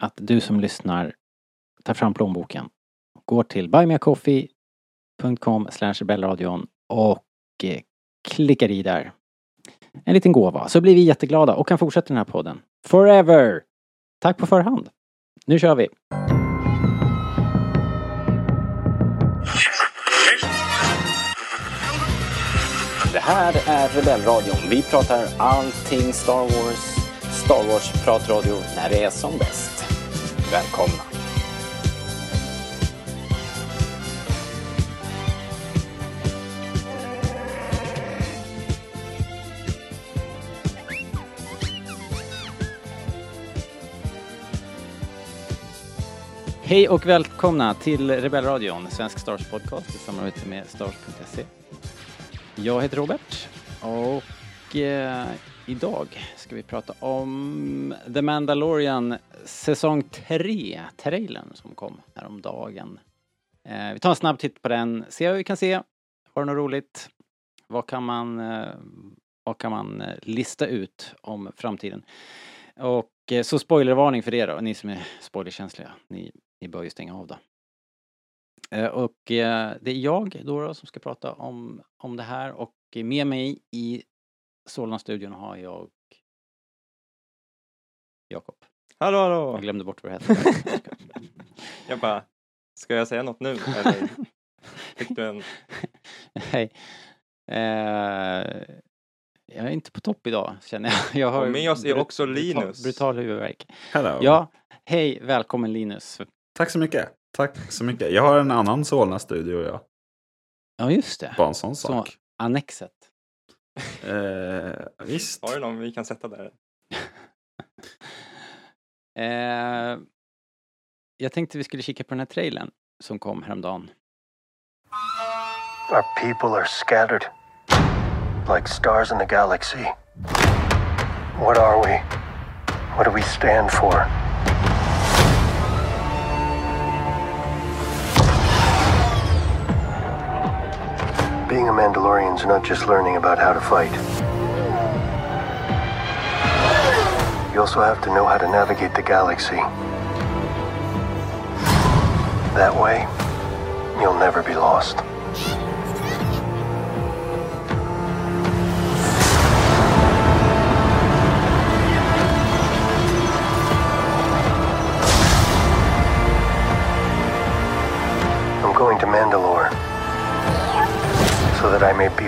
att du som lyssnar tar fram plånboken, går till buymeacoffee.com rebellradion och eh, klickar i där en liten gåva så blir vi jätteglada och kan fortsätta den här podden. Forever! Tack på förhand. Nu kör vi! Det här är Rebellradion. Vi pratar allting Star Wars. Star Wars-pratradio när det är som bäst. Välkomna! Hej och välkomna till Rebellradion, svensk stars podcast i samarbete med Stars.se. Jag heter Robert och eh, idag ska vi prata om The Mandalorian säsong 3, trailern som kom häromdagen. Eh, vi tar en snabb titt på den, ser vad vi kan se. Har du något roligt? Vad kan man, eh, vad kan man eh, lista ut om framtiden? Och eh, så spoilervarning för er då, ni som är spoilerkänsliga. Ni, ni bör ju stänga av då. Eh, Och eh, det är jag då, då som ska prata om, om det här och med mig i Solna-studion har jag Jakob. Hallå Jag hallå! glömde bort vad det hette. Jag bara, ska jag säga något nu eller fick du en... Hej. Eh, jag är inte på topp idag känner jag. jag har Och med oss är också brutal- Linus. Brutal huvudvärk. Hello. Ja, hej, välkommen Linus. Tack så mycket. Tack så mycket. Jag har en annan Solna-studio, ja. Ja, just det. Bara en sån Så, sak. annexet. Eh, visst. Har du någon vi kan sätta där? Eh, jag tänkte vi skulle kika på den här trailern som kom häromdagen. Our people are scattered like stars in the galaxy. What are we? What do we stand for? Being a Mandalorian is not just learning about how to fight. You also have to know how to navigate the galaxy. That way, you'll never be lost.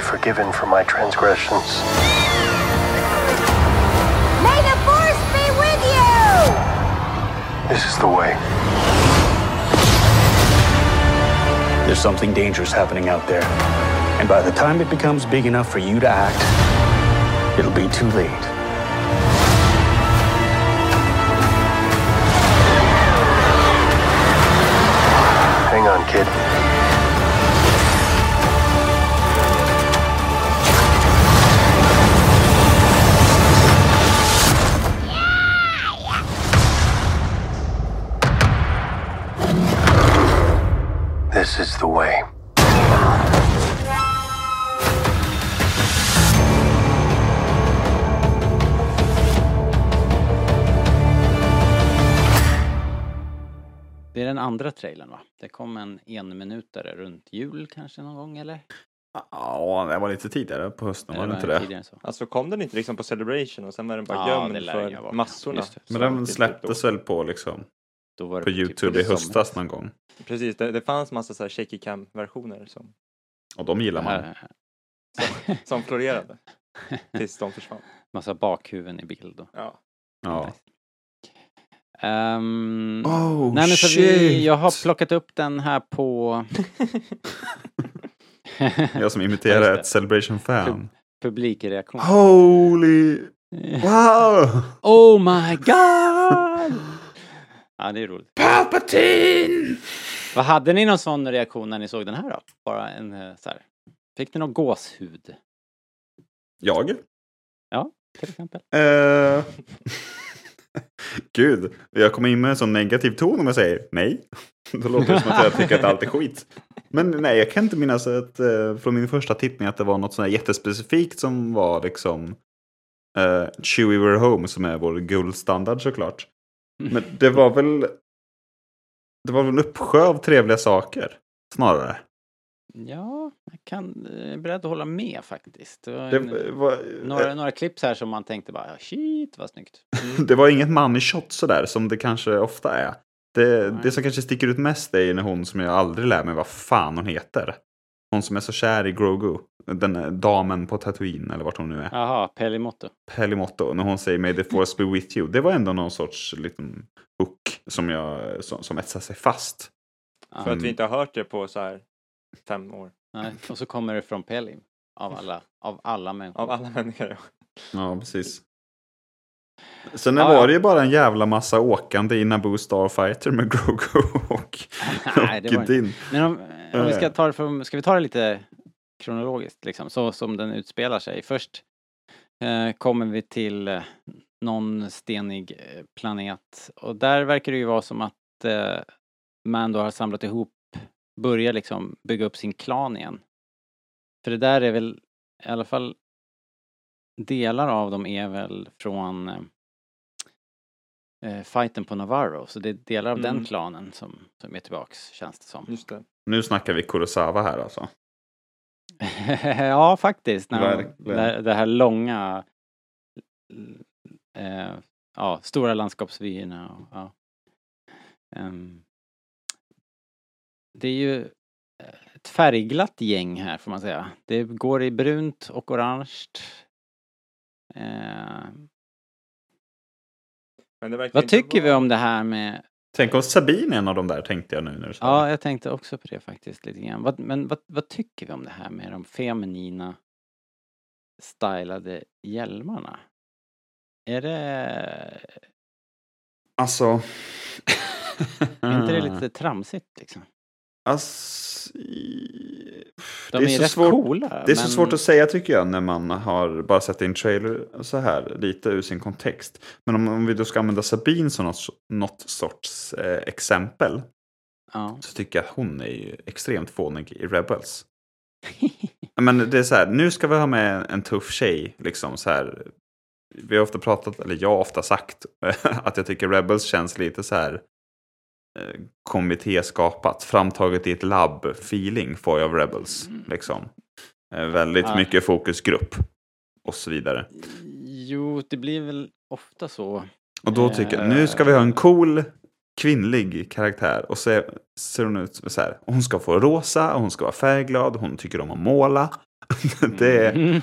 Forgiven for my transgressions. May the force be with you! This is the way. There's something dangerous happening out there. And by the time it becomes big enough for you to act, it'll be too late. Hang on, kid. The way. Det är den andra trailern va? Det kom en enminutare runt jul kanske någon gång eller? Ja, det var lite tidigare på hösten, var det inte det? tidigare än så? Alltså kom den inte liksom på Celebration och sen var den bara Ja, det gömd för massorna? Just det. Men den typ släpptes väl på liksom Då var det På typ YouTube i det som- höstas någon gång. Precis, det, det fanns massa så här shaky cam versioner som, Och de gillar man. Här, som florerade. Tills de försvann. massa bakhuvuden i bild. Och. Ja. Ja. Ehm, Oh nej men så vi, jag har plockat upp den här på Jag som imiterar ett Celebration-fan. publikreaktion. Holy... Wow! Oh my god! Ja, det är roligt. Palpatine! Vad hade ni någon sån reaktion när ni såg den här då? Bara en eh, så här. Fick ni någon gåshud Jag? till exempel? Eh, Gud, jag kommer in med en sån negativ ton om jag säger nej. Då låter det som att jag tycker att allt är skit. Men nej, jag kan inte minnas att, eh, från min första tittning att det var något sånt här jättespecifikt som var liksom uh, Chewie We're Home som är vår guldstandard såklart. Men det var väl det var väl en uppsjö av trevliga saker snarare. Ja, jag kan, eh, är beredd att hålla med faktiskt. Det var, Det var, några, några klipp här som man tänkte bara shit vad snyggt. det var inget money shot sådär som det kanske ofta är. Det, Nej. det som kanske sticker ut mest är ju när hon som jag aldrig lär mig vad fan hon heter. Hon som är så kär i Grogu. Den damen på Tatooine eller vart hon nu är. Jaha, Pelimotto. Pelimotto. När hon säger May the force be with you. Det var ändå någon sorts liten hook som, jag, som, som etsade sig fast. Ja, För att vi inte har hört det på så här fem år. nej. Och så kommer det från Pelim. Av alla, av alla människor. Av alla människor. ja. Ja, precis. Sen Ja, var det ju bara en jävla massa åkande i Naboo Starfighter med Grogu och, Nej, det var och Din. Men om, om vi ska ta det från, ska vi ta det lite kronologiskt liksom, så som den utspelar sig. Först eh, kommer vi till eh, någon stenig eh, planet och där verkar det ju vara som att eh, Mando har samlat ihop, börjar liksom bygga upp sin klan igen. För det där är väl i alla fall delar av dem är väl från eh, eh, fighten på Navarro, så det är delar av den Mm. klanen som, som är tillbaks känns det som. Just det. Nu snackar vi Kurosawa här alltså. ja, faktiskt. När de, Verkligen. det, här långa, eh, ja, stora landskapsvyerna. Och, ja. Ehm, det är ju ett färgglatt gäng här får man säga. Det går i brunt och orange. Eh, Men det verkar vad tycker vi vara- om det här med Tänk om Sabine är en av de där tänkte jag nu när du sa Ja, det. jag tänkte också på det faktiskt lite grann. Vad, men vad, vad tycker vi om det här med de feminina stylade hjälmarna? Är det... Alltså. Är inte det lite tramsigt liksom? Alltså, De det är, är, så rätt svårt. coola. Det är så men- svårt att säga tycker jag när man har bara sett en trailer så här lite ur sin kontext. Men om, om vi då ska använda Sabine som något, något sorts eh, exempel Ja. så tycker jag att hon är ju extremt fånig i Rebels. Men det är så här, nu ska vi ha med en tuff tjej. Liksom så här. Vi har ofta pratat, eller jag har ofta sagt, att jag tycker Rebels känns lite så här eh, kommittéskapat, framtaget i ett labb-feeling får jag av Rebels. Liksom. Eh, väldigt Ja. mycket fokusgrupp och så vidare. Jo, det blir väl ofta så. Och då tycker jag, nu ska vi ha en cool kvinnlig karaktär. Och så ser hon ut så här, hon ska få rosa, hon ska vara färgglad, hon tycker om att måla. det är Mm.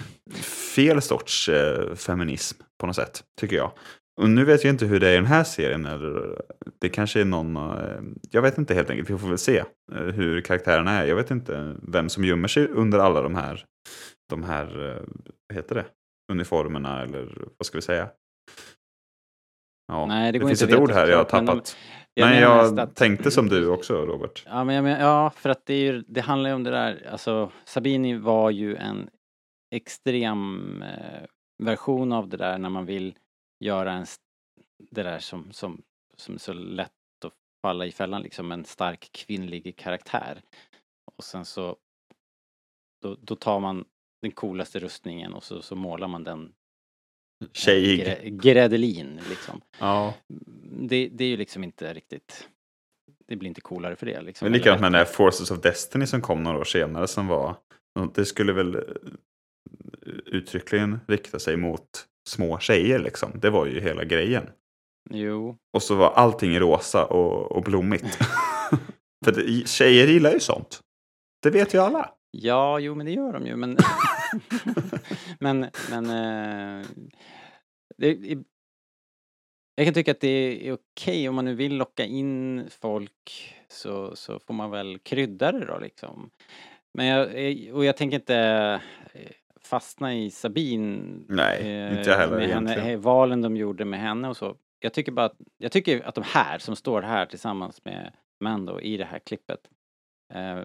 fel sorts eh, feminism på något sätt, tycker jag. Och nu vet jag inte hur det är i den här serien. Eller, det kanske är någon, eh, jag vet inte helt enkelt, vi får väl se eh, hur karaktärerna är. Jag vet inte vem som gömmer sig under alla de här, de här, eh, vad heter det, uniformerna eller vad ska vi säga? Ja, Nej, det det, går finns inte ett ord här jag har såklart, men de- tappat. Jag Nej, jag att- tänkte som du också, Robert. Ja, men men, ja, för att det, ju, det handlar ju om det där, alltså Sabini var ju en extrem eh, version av det där när man vill göra en, det där som, som, som är så lätt att falla i fällan, liksom en stark kvinnlig karaktär. Och sen så, då, då tar man den coolaste rustningen och så, så målar man den Tjejig. grä, grädelin liksom. Ja. Det, det är ju liksom inte riktigt, det blir inte coolare för det liksom. Men likadant med den där Forces of Destiny som kom några år senare som var, det skulle väl eh, uttryckligen rikta sig mot små tjejer liksom. Det var ju hela grejen. Jo. Och så var allting rosa och, och blommigt. För det, tjejer gillar ju sånt. Det vet ju alla. Ja, jo men det gör de ju men... men, men... Eh, det, i- jag kan tycka att det är okej om man nu vill locka in folk så, så får man väl krydda det då liksom. Men jag, eh, och jag tänker inte eh, fastna i Sabine. Nej, eh, inte jag heller med henne, egentligen. eh, valen de gjorde med henne och så. Jag tycker bara att, jag tycker att de här som står här tillsammans med Mando i det här klippet. Eh,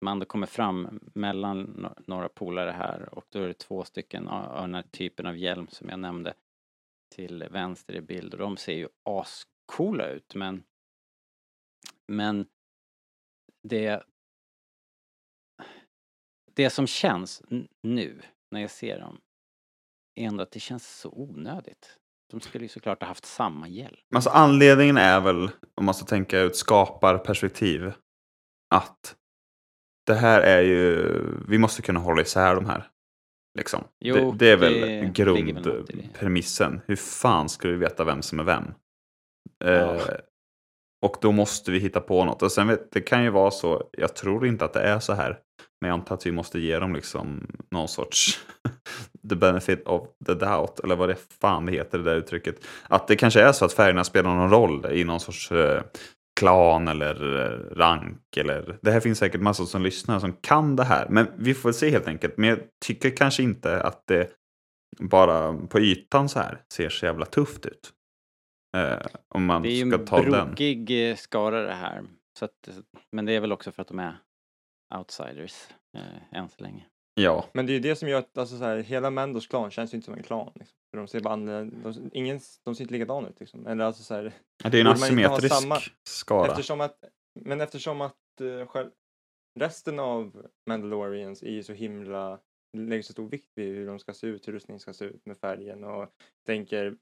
Mando kommer fram mellan no- några polare här och då är det två stycken av den här typen av hjälm som jag nämnde till vänster i bild och de ser ju ascoola ut men men det det som känns nu när jag ser dem är ändå att det känns så onödigt. De skulle ju såklart ha haft samma hjälm. Alltså anledningen är väl, om man ska tänka ett skaparperspektiv, att det här är ju, vi måste kunna hålla isär de här. Liksom. Jo, det, det är väl grundpremissen. Hur fan ska vi veta vem som är vem? Ja. Eh, och då måste vi hitta på något. Och sen vet, det kan ju vara så, jag tror inte att det är så här. Men jag antar att vi måste ge dem liksom någon sorts the benefit of the doubt. Eller vad det fan det heter det där uttrycket. Att det kanske är så att färgerna spelar någon roll i någon sorts eh, klan eller eh, rank. Eller, det här finns säkert massor som lyssnar som kan det här. Men vi får väl se helt enkelt. Men jag tycker kanske inte att det bara på ytan så här ser så jävla tufft ut. Eh, om man Det är ju ska en ta den. brokig eh, skara det här. Så att, men det är väl också för att de är outsiders eh, än så länge. Ja, Men det är ju det som gör att alltså, så här, hela Mandos klan känns ju inte som en klan. Liksom. För de ser bara annorlunda- de, ingen, de ser inte likadana ut liksom. Eller alltså så här, det är en asymmetrisk samma- skara. eftersom att, men eftersom att uh, själv, resten av Mandalorians är ju så himla, lägger så stor vikt vid hur de ska se ut, hur rustningen ska se ut med färgen och tänker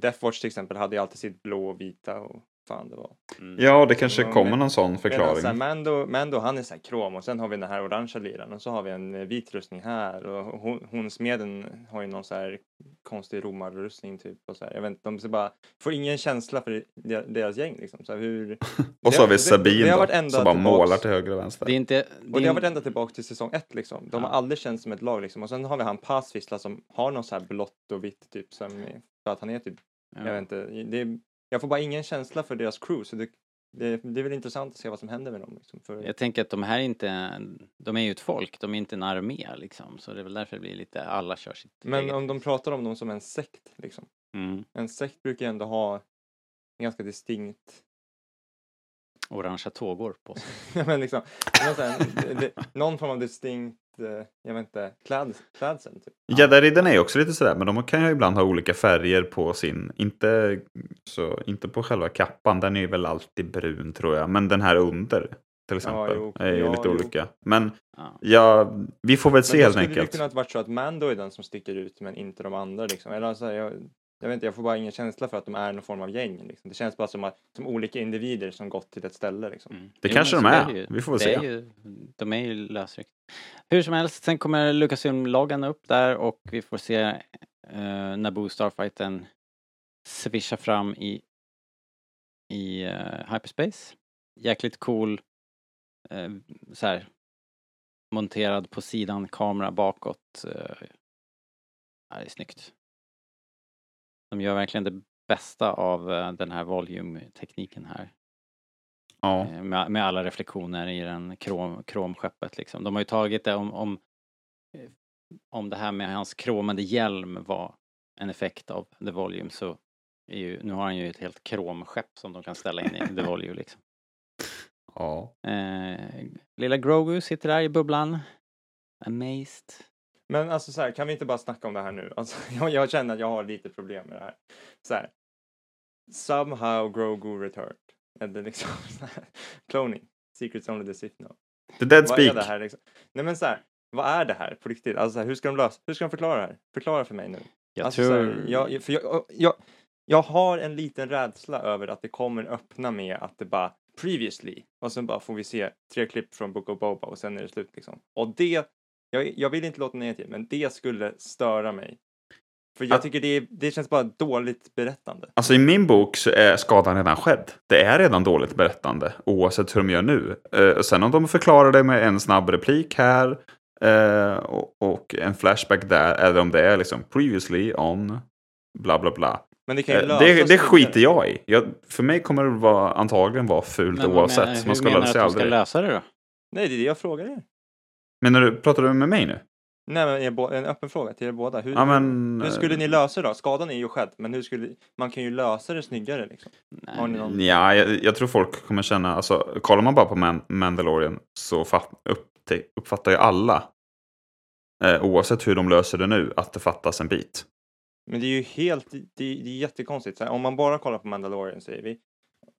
Deathwatch till exempel hade ju alltid sitt blå och vita och fan det var. Ja, det kanske Ja, kommer någon sån Medan förklaring. så här, Mando, Mando han är så här krom och sen har vi den här orangea liran och så har vi en eh, vit rustning här och hon, hon smeden har ju någon så här konstig romarrustning typ och så här. Jag vet inte, de ser bara, får ingen känsla för de- deras gäng liksom. Så här, hur, Och så har det- vi det- Sabine det har då, som bara tillbaks. målar till höger och vänster. Det är inte... Och det det är har varit ända tillbaka till säsong ett liksom. De har Ja. aldrig känts som ett lag liksom. Och sen har vi han Passvissla som har någon så här blått och vitt typ som, för att han är typ, ja. jag vet inte, det är, jag får bara ingen känsla för deras crew så det, det, det är väl intressant att se vad som händer med dem liksom. För, Jag tänker att de här är inte, de är ju ett folk, de är inte en armé liksom. Så det är väl därför det blir lite, alla kör sitt men eget. om de pratar om dem som en sekt liksom. Mm. En sekt brukar ju ändå ha en ganska distinkt, Orangea tågor på sig. Ja, men liksom, här, någon form av distinkt, eh, jag vet inte, kläd, klädsel typ. Gäddariddarna är ju också lite sådär, men de kan ju ibland ha olika färger på sin, inte, så, inte på själva kappan, den är ju väl alltid brun tror jag, men den här under till exempel jo. är ju Ja, lite jo. olika. Men Ja. ja, vi får väl se Men helt skulle det enkelt. kunnat varit så att Mando är den som sticker ut men inte de andra liksom. Eller alltså, jag, jag vet inte, jag får bara ingen känsla för att de är någon form av gäng. Liksom. Det känns bara som, att, som olika individer som gått till ett ställe liksom. Mm. Det Jo, kanske de är. det ju. Vi får väl se. Är ju, de är ju lösryckta. Hur som helst, sen kommer Lucasfilm-loggan upp där och vi får se uh, Naboo Starfighten svischa fram i, i eh, hyperspace. Jäkligt cool, uh, så här monterad på sidan, kamera bakåt. Uh, ja, det är snyggt. De gör verkligen det bästa av eh, den här volume-tekniken här. Ja. Eh, Med, med alla reflektioner i den krom, kromskeppet liksom. De har ju tagit det om, om, eh, om det här med hans kromade hjälm var en effekt av The Volume så ju, nu har han ju ett helt kromskepp som de kan ställa in i The Volume liksom. ja. Eh, lilla Grogu sitter där i bubblan. Amazed. Men alltså så här, kan vi inte bara snacka om det här nu? Alltså, jag, jag känner att jag har lite problem med det här. Så här. Somehow Grogu returned. Eller liksom så här, cloning. Secrets only the Sith know. The Dead Vad är Speak. det här liksom? Nej men så här, vad är det här på riktigt? Alltså här, hur ska de lösa, hur ska de förklara det här? Förklara för mig nu. Jag alltså, tror... här, jag, för jag, jag, jag har en liten rädsla över att det kommer öppna med att det bara previously och sen bara får vi se tre klipp från Book of Boba och sen är det slut liksom. Och det, jag, jag vill inte låta negativ, men det skulle störa mig. För jag Att- tycker det, det känns bara dåligt berättande. Alltså i min bok så är skadan redan skedd. Det är redan dåligt berättande oavsett hur de gör nu. Eh, sen om de förklarar det med en snabb replik här eh, och, och en flashback där eller om det är liksom previously on bla bla bla. Men det kan ju Eh, det, det skiter jag i. Jag, för mig kommer det vara, antagligen vara fult Men oavsett. så hur man ska menar du att de ska aldrig. lösa det då? Nej, det är det jag frågar er. Men när du, pratar du med mig nu? Nej, men en öppen fråga till er båda. Hur, Ja, men, hur skulle eh, ni lösa det då? Skadan är ju skedd, men hur skulle, man kan ju lösa det snyggare liksom. Ni någon... Ja, jag, jag tror folk kommer känna, alltså kollar man bara på Man Mandalorian så fatt, uppte- uppfattar ju alla, eh, oavsett hur de löser det nu, att det fattas en bit. Men det är ju helt, det är, det är jättekonstigt. Här, om man bara kollar på Mandalorian säger vi.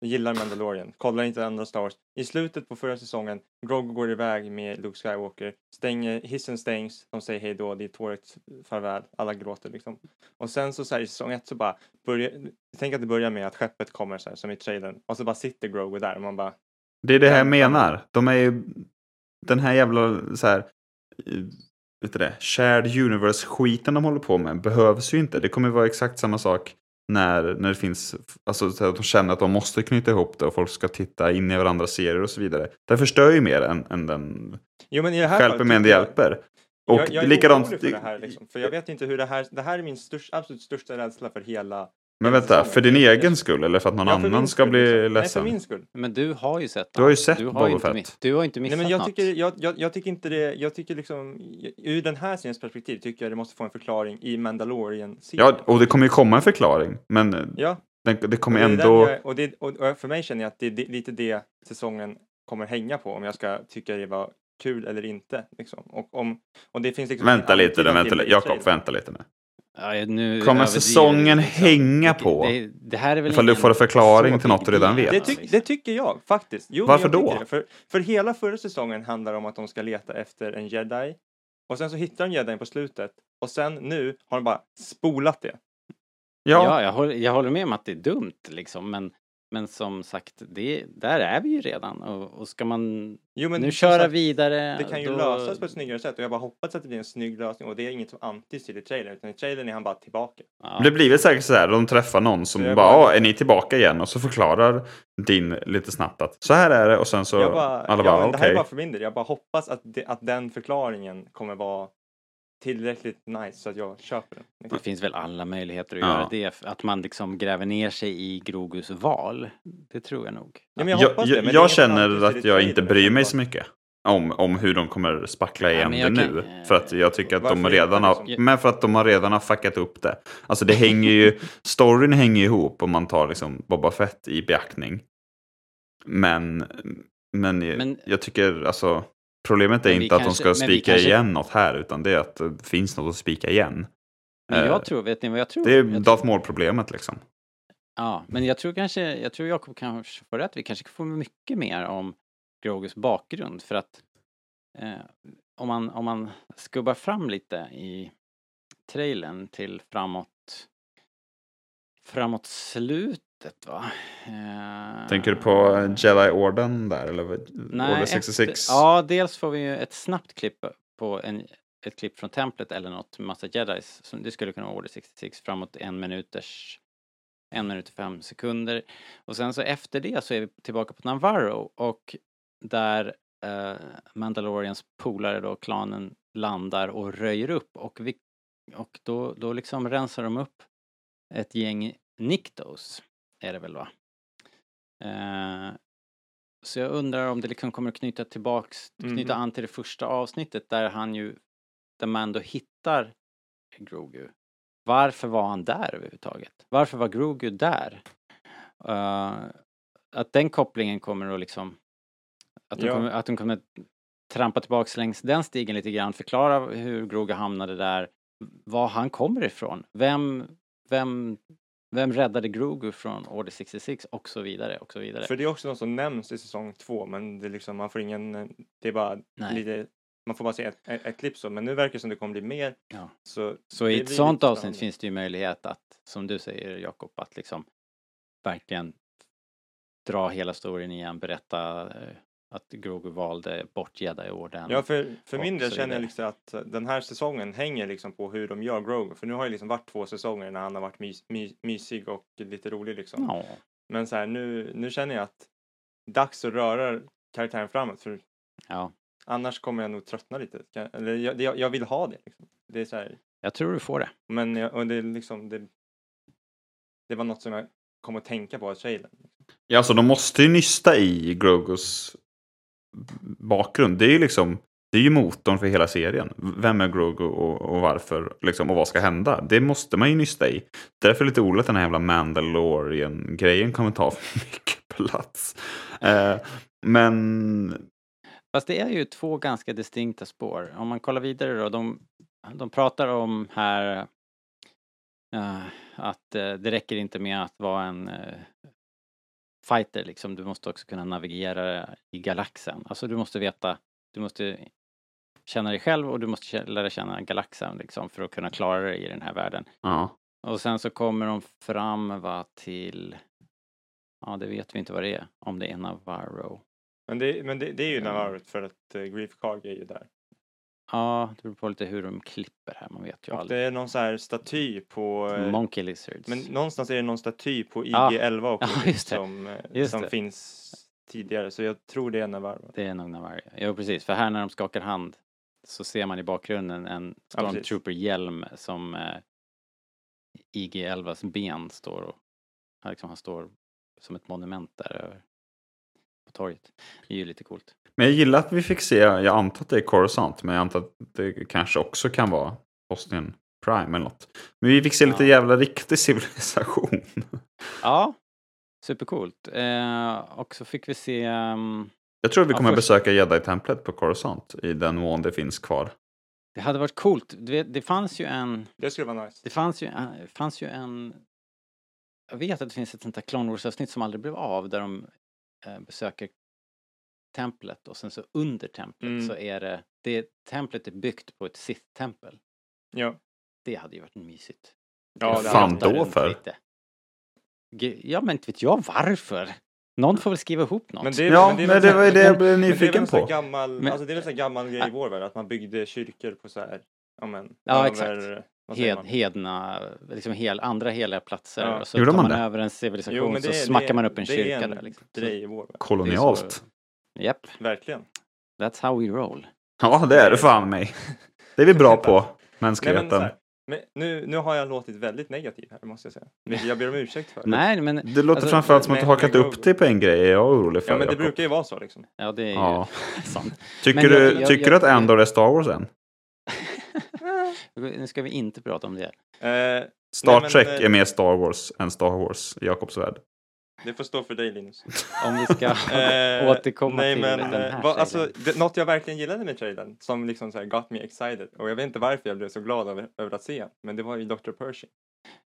Gillar Mandalorian, kollar inte andra Star Wars. I slutet på förra säsongen, Grogu går iväg med Luke Skywalker, stänger, hissen stängs, de säger hej då, det är tårigt farväl, alla gråter liksom. Och sen så, så här, i säsong ett så bara, börjar, tänk att det börjar med att skeppet kommer så här, som i trailern, och så bara sitter Grogu där och man bara, Det är det här jag menar. De är ju, den här jävla så här, vet du det, shared universe-skiten de håller på med behövs ju inte. Det kommer vara exakt samma sak när, när det finns, alltså så att de känner att de måste knyta ihop det och folk ska titta in i varandras serier och så vidare. Det förstör ju mer än, än den jo men i det här hjälper med en det hjälper. Och jag, jag är likadant, orolig för det här liksom, för jag vet inte hur det här, det här är min störst, absolut största rädsla för hela men vänta, för din egen skull eller för att någon Ja, för annan ska skull, bli liksom. Nej, för ledsen? min skull. Men du har ju sett Du har ju sett du har Boba Fett. Du har inte Nej, missat men jag något. tycker, jag, jag, jag tycker inte det, jag tycker liksom, ur den här seriens perspektiv tycker jag det måste få en förklaring i Mandalorian-serien. Ja, och det kommer ju komma en förklaring. Men Ja, den, det och kommer det är den ändå... jag, och, det, och, och för mig känner jag att det är det- lite det säsongen kommer hänga på om jag ska tycka det var kul eller inte. Liksom. Och, om, och det finns liksom Vänta lite antydan vänta det Jakob, vänta lite nu. Ja, nu Kommer säsongen liksom. hänga på? Det, det här är väl Ifall du får en förklaring till något du redan vet. Det, liksom. det tycker jag faktiskt. Jo, Varför jag då? För, för hela förra säsongen handlar om att de ska leta efter en jedi. Och sen så hittar de jedin på slutet. Och sen nu har de bara spolat det. Ja, Ja, jag, håller, jag håller med om att det är dumt liksom, men, men som sagt, det, där är vi ju redan. Och, och ska man Jo, men nu köra sagt, vidare... Det kan ju då- lösas på ett snyggare sätt och jag bara hoppas att det blir en snygg lösning och det är inget som till i trailern utan i trailern är han bara tillbaka. Ja. det blir väl säkert så här. De träffar någon som bara, bara- "Ja, är ni tillbaka igen? Och så förklarar din lite snabbt att så här är det. Och sen så jag bara, alla ja, bara, men det här är bara för min del. Jag bara hoppas att, det, att den förklaringen kommer vara tillräckligt nice så att jag köper den. liksom. Det finns väl alla möjligheter att Ja. göra det. Att man liksom gräver ner sig i Grogus val. Det tror jag nog. Ja, men jag Jag, jag, det, jag som känner att jag inte bryr mig så mycket. Om, om hur de kommer spackla Ja, igen men det jag nu. kan- För att jag tycker att de redan har, liksom? men för att de har redan har fuckat upp det. Alltså det hänger ju, storyn hänger ihop om man tar liksom Boba Fett i beaktning. Men, men, Men- jag tycker alltså, problemet är Men inte att de kanske- ska men vi spika kanske- igen något här, utan det är att det finns något att spika igen. Men Eh, jag tror, vet ni vad jag tror? Det är jag Darth Maul-problemet liksom. Ja, men jag tror kanske, jag tror Jakob kanske får rätt. Vi kanske får mycket mer om Grogus bakgrund för att eh, om, man, om man skubbar fram lite i trailern till framåt framåt slutet va? Eh, Tänker du på eh, Jedi-orden där, eller nej, Order 66? Efter, ja, dels får vi ju ett snabbt klipp på en, ett klipp från templet eller något massa jedis. Som det skulle kunna vara Order 66 framåt en minuters en minut och fem sekunder. Och sen så efter det så är vi tillbaka på Navarro och där eh, Mandalorians polare då, klanen, landar och röjer upp och, vi, och då, då liksom rensar de upp ett gäng Niktos, är det väl va? Eh, så jag undrar om det liksom kommer att knyta tillbaks, knyta Mhm. an till det första avsnittet där han ju, där Mando hittar Grogu. Varför var han där överhuvudtaget? Varför var Grogu där? Eh, att den kopplingen kommer att liksom, att de, Ja. kommer, att de kommer trampa tillbaks längs den stigen lite grann, förklara hur Grogu hamnade där, var han kommer ifrån, vem, vem, vem räddade Grogu från Order 66 och så vidare och så vidare. För det är också något som nämns i säsong två men det är liksom, man får ingen, det är bara Nej. lite, man får bara se ett, ett, ett klipp så men nu verkar det som det kommer bli mer. Ja. Så, Så i ett sånt avsnitt finns det ju möjlighet att, som du säger Jakob, att liksom verkligen dra hela storyn igen, berätta, eh, att Grogu valde bort Jedi-orden. Ja, för, för min del känner jag liksom att den här säsongen hänger liksom på hur de gör Grogu. För nu har det liksom varit två säsonger när han har varit mys, my, mysig och lite rolig liksom. Ja, Men så här, nu, nu känner jag att dags att röra karaktären framåt. För ja, annars kommer jag nog tröttna lite. Eller jag, jag, jag vill ha det. Liksom. Det är så här, jag tror du får det. men jag, och det, liksom, det, det var något som jag kom att tänka på i trailern. Ja, alltså de måste ju nysta i Grogos bakgrund. Det är ju liksom, det är ju motorn för hela serien. Vem är Grogu och, och varför, liksom, och vad ska hända? Det måste man ju nysta i. Därför är det lite oroligt att den här jävla Mandalorian-grejen kommer ta för mycket plats. Eh, men Fast det är ju två ganska distinkta spår. Om man kollar vidare då, de, de pratar om här uh, att uh, det räcker inte med att vara en eh, fighter liksom, du måste också kunna navigera i galaxen. Alltså du måste veta, du måste känna dig själv och du måste lära känna galaxen liksom för att kunna klara dig i den här världen. ja, Och sen så kommer de fram va, till, ja det vet vi inte vad det är, om det är Navarro. Men det, men det, det är ju Mm. Navarro för att uh, Grief Karg är ju där. Ja, det beror på lite hur de klipper här, man vet ju Och det aldrig. är någon så här staty på... eh, Monkey Lizards. Men någonstans är det någon staty på Ja. IG-11 också Ja, just det. som, eh, Just som det. finns tidigare. Så jag tror det är Navarro. Det är nog Navarro. Jo, precis. För här när de skakar hand så ser man i bakgrunden en Ja. Stormtrooper-hjälm som eh, IG-11s ben står och liksom, han står som ett monument där över på torget. Det är ju lite coolt. Men jag gillar att vi fick se, jag antar att det är Coruscant, men jag antar att det kanske också kan vara Bosnian Prime eller något. Men vi fick se lite Ja. jävla riktig civilisation. Ja, supercoolt. Eh, och så fick vi se ehm, Jag tror att vi Ja, kommer först- besöka Jedi-templet på Coruscant i den mån det finns kvar. det hade varit coolt. Vet, det fanns ju en Det skulle vara nice. Det fanns ju, eh, fanns ju en... Jag vet att det finns ett sånt där Clone Wars-avsnitt som aldrig blev av där de besöker templet och sen så under templet Mm. så är det, det templet är byggt på ett Sith-tempel. Ja. Det hade ju varit mysigt. Ja, det fan då för? lite. Ja men inte vet jag varför. Någon får väl skriva ihop något. Men det, är- Ja, men det, är men det var ju det jag blev nyfiken på. Gammal, Men- alltså det är väl en sån gammal grej i vår värld att man byggde kyrkor på så här, ja men, Ja, över- exakt. Hed, man? hedna, liksom hel, andra heliga platser. Ja. Och så Gjorde tar man man det? över en civilisation Jo, det så är, smackar det, man upp en det är kyrka en där liksom. Grej i vår. Kolonialt. Japp, Verkligen. that's how we roll. Ja, det är det fan mig. Det är vi bra på, Nej, men mänskligheten. men nu, nu har jag låtit väldigt negativ här, måste jag säga. Jag ber om ursäkt för. Nej men, Det låter Alltså, framförallt som att du med- hakat upp dig på en grej. Är jag orolig för Ja, men det brukar ju vara så liksom. ja det är ju Ja. sant. Tycker, Men du, jag- jag- tycker jag- du att Andor är Star Wars än? Nu ska vi inte prata om det. Eh, Star Nej, men, Trek eh, är mer Star Wars än Star Wars i Jakobs värld. det får stå för dig Linus. Om vi ska Eh, återkomma nej, till men, den eh, här vad, alltså, trailern. det, Något jag verkligen gillade med trailern, som liksom så här got me excited, och jag vet inte varför jag blev så glad över, över att se, men det var ju Dr. Pershing.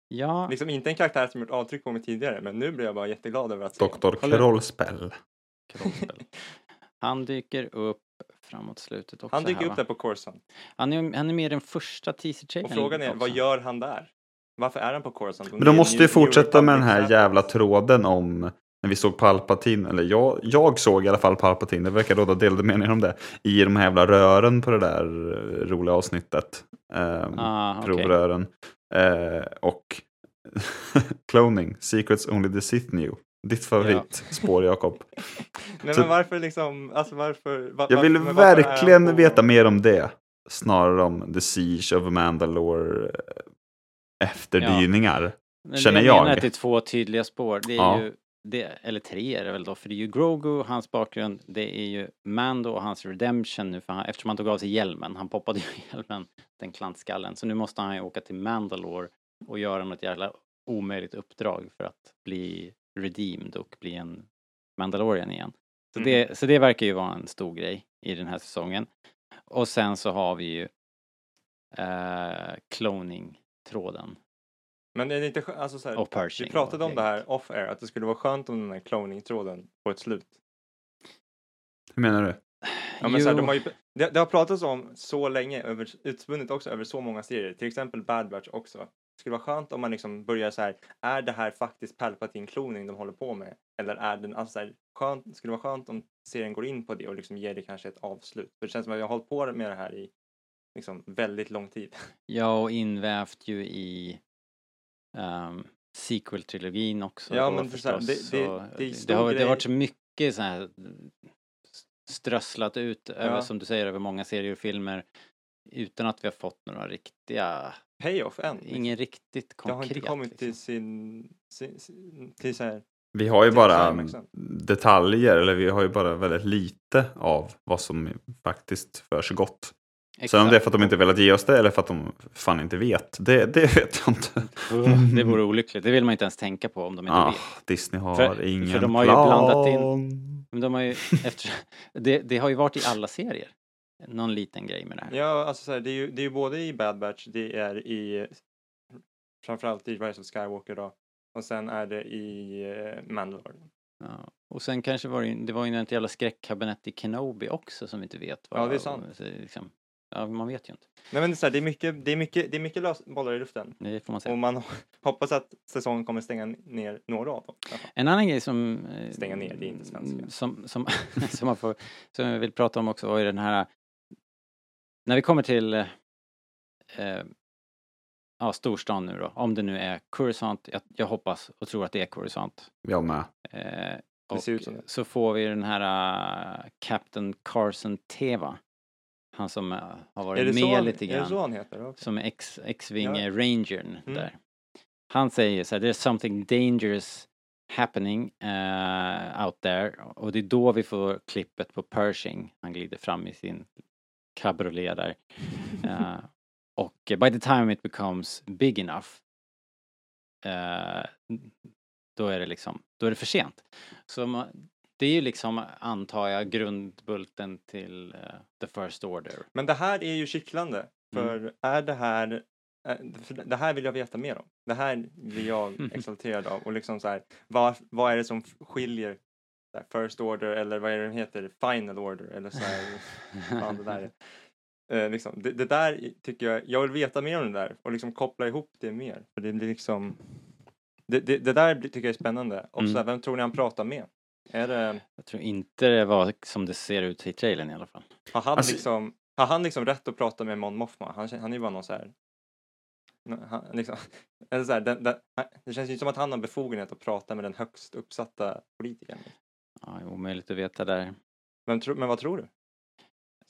Ja, Liksom inte en karaktär som gjort avtryck på mig tidigare, men nu blev jag bara jätteglad över att se. Dr. Krollspell. Kroppsspel. Han dyker upp framåt slutet också Han dyker här, upp va? där på Coruscant. Han är, han är med i den första teaser-trailern. Och frågan är, också. vad gör han där? Varför är han på Coruscant? Men de måste ju fortsätta med den här jävla tråden om när vi såg Palpatine, eller jag, jag såg i alla fall Palpatine, det verkar råda delade meningar om det, i de här jävla rören på det där roliga avsnittet. Ehm, Ah, provrören. Eh, och cloning, Secrets Only the Sith Knew. Ditt favoritspår Jakob. Nej Så- men varför liksom, alltså varför? va- Jag vill varför- varför verkligen på- veta mer om det. Snarare om The Siege of Mandalore eh, efterdyningar. Men känner det jag. menar att det är två tydliga spår. Det är Ja. ju, det, eller tre är det väl då, för det är ju Grogu, hans bakgrund, det är ju Mando och hans redemption nu, för han, eftersom han tog av sig hjälmen, han poppade ju hjälmen, den klantskallen, så nu måste han ju åka till Mandalore och göra något jävla omöjligt uppdrag för att bli redeemed och bli en Mandalorian igen. Så, Mm. det, så det verkar ju vara en stor grej i den här säsongen. Och sen så har vi ju eh, cloning-tråden Men är det inte alltså så här, och Pershing. vi pratade om det här off air, att det skulle vara skönt om den här cloning-tråden får ett slut. Hur menar du? Ja, men så här, de har ju, det, det har pratats om så länge, över, utspunnet också över så många serier, till exempel Bad Batch också. Skulle vara skönt om man liksom börjar så här, är det här faktiskt Palpatine-kloning de håller på med? Eller är den, alltså så här, skönt, skulle vara skönt om serien går in på det och liksom ger det kanske ett avslut? För det känns som att jag har hållit på med det här i liksom väldigt lång tid. Ja, och invävt ju i um, sequel-trilogin också. Ja, men för så här, förstås, det- det- det det, har, det har varit så mycket så här strösslat ut över, Ja. som du säger, över många serier och filmer utan att vi har fått några riktiga, Payoff än. liksom. ingen riktigt Det konkret. har inte kommit liksom. till sin, sin, sin till så här, Vi har ju bara detaljer, eller vi har ju bara väldigt lite av vad som faktiskt för sig gott. Sen om det är för att de inte velat ge oss det eller för att de fan inte vet, det, det vet jag inte. Det vore olyckligt, det vill man inte ens tänka på om de inte Ah, vet. Disney har För- för ingen de har ju plan. blandat in- Men de har ju, efter, det, det har ju varit i alla serier, någon liten grej med det här. Ja, alltså så här, det, är ju, det är ju både i Bad Batch, det är i framförallt i Rise of Skywalker då. Och sen är det i eh, Mandalorian. Ja. Och sen kanske var det, det var ju något jävla skräckkabinett i Kenobi också som vi inte vet vad Ja, det är sant. så Liksom, ja, man vet ju inte. Nej men det är, så här, det är mycket, det är mycket, det är mycket lös bollar i luften. Det får man säga. Och man hoppas att säsongen kommer stänga ner några av dem. En annan grej som... eh, Stänga ner, det är inte svenska. Som, som, som, man får, som jag vill prata om också var ju den här... När vi kommer till eh, ja, storstan nu då, om det nu är Coruscant, jag, jag hoppas och tror att det är Coruscant. Jag med. Eh, Det och ser ut som det. så får vi den här uh, Captain Carson Teva. Han som eh, har varit med han, lite är det grann. så han heter också? som X-Wing Ja. Rangern Mm. där. Han säger så här, there's something dangerous happening eh, out there och det är då vi får klippet på Pershing. Han glider fram i sin cabriolet där. Eh, och by the time it becomes big enough eh, då är det liksom, då är det för sent. Så man, det är ju liksom, antar jag, grundbulten till eh, the first order. Men det här är ju kittlande. Mm. För är det här det här vill jag veta mer om. Det här blir jag exalterad av. Och liksom så här, vad, vad är det som skiljer First Order eller vad är det den heter? Final Order eller så här. fan, det, där är. Eh, liksom, det, det där tycker jag, jag vill veta mer om det där och liksom koppla ihop det mer. För det blir liksom, det, det, det där tycker jag är spännande. Och så Mm. här, vem tror ni han pratar med? Är det, Jag tror inte det var som det ser ut i trailern i alla fall. har han Alltså- liksom, har han liksom rätt att prata med Mon Mothma? Han, han är ju bara någon så här han, liksom, eller så här, den, den, det känns ju som att han har befogenhet att prata med den högst uppsatta politikern. Ja, omöjligt att veta där. Men, tro, men vad tror du?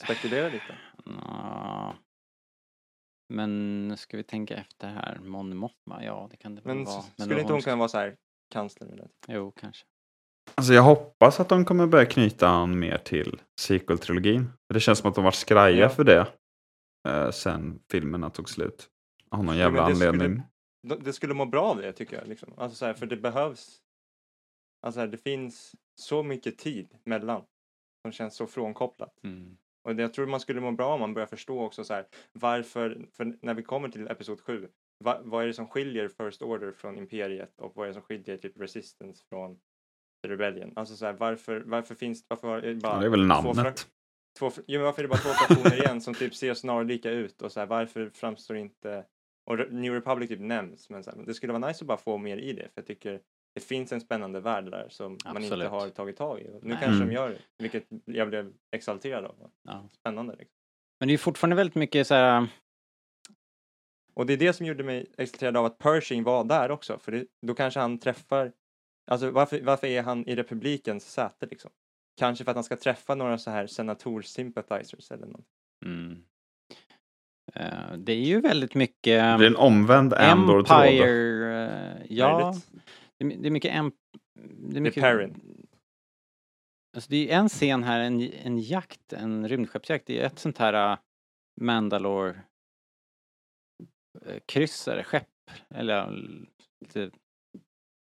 Spekulera lite. Ja. Men ska vi tänka efter här, Mon Mothma, ja det kan det väl Men vara. s- skulle inte hon kunna vara så här kansler eller? Jo, kanske. Alltså jag hoppas att de kommer börja knyta an mer till sequel-trilogin. Det känns som att de var skraja Ja. för det eh, sen filmerna tog slut. Av någon jävla men det skulle- anledning. De- Det skulle må bra av det tycker jag. Liksom. Alltså så här, för det behövs. Alltså här, det finns så mycket tid mellan. Som känns så frånkopplat. Mm. Och jag tror man skulle må bra om man börjar förstå också så här varför, för när vi kommer till episod 7, va, vad är det som skiljer First Order från Imperiet och vad är det som skiljer typ Resistance från Rebellion? Alltså så här, varför, varför finns varför är det bara Ja, det är väl två namnet. Två, fr- jo, men varför är det bara två fraktioner igen som typ ser snarlika ut och så här, varför framstår inte och New Republic typ nämns men så här, det skulle vara nice att bara få mer i det för jag tycker det finns en spännande värld där som man inte Absolut. har tagit tag i. Nu Nej. kanske Mm. de gör det, vilket jag blev exalterad av. Ja. Spännande. Liksom. Men det är ju fortfarande väldigt mycket så här, Och det är det som gjorde mig exalterad av att Pershing var där också, för det, då kanske han träffar, alltså varför, varför är han i republikens säte liksom? Kanske för att han ska träffa några så här senator-sympathizers eller något. mm. Eh, det är ju väldigt mycket Det blir en omvänd Andor-tråd. Empire, eh, ja. Möjligt. Det är, mycket emp... Det är mycket... Perrin. Alltså det är en scen här, en, en jakt, en rymdskeppsjakt. Det är ett sånt här uh, Mandalore eh, kryssare, skepp. Eller ja, lite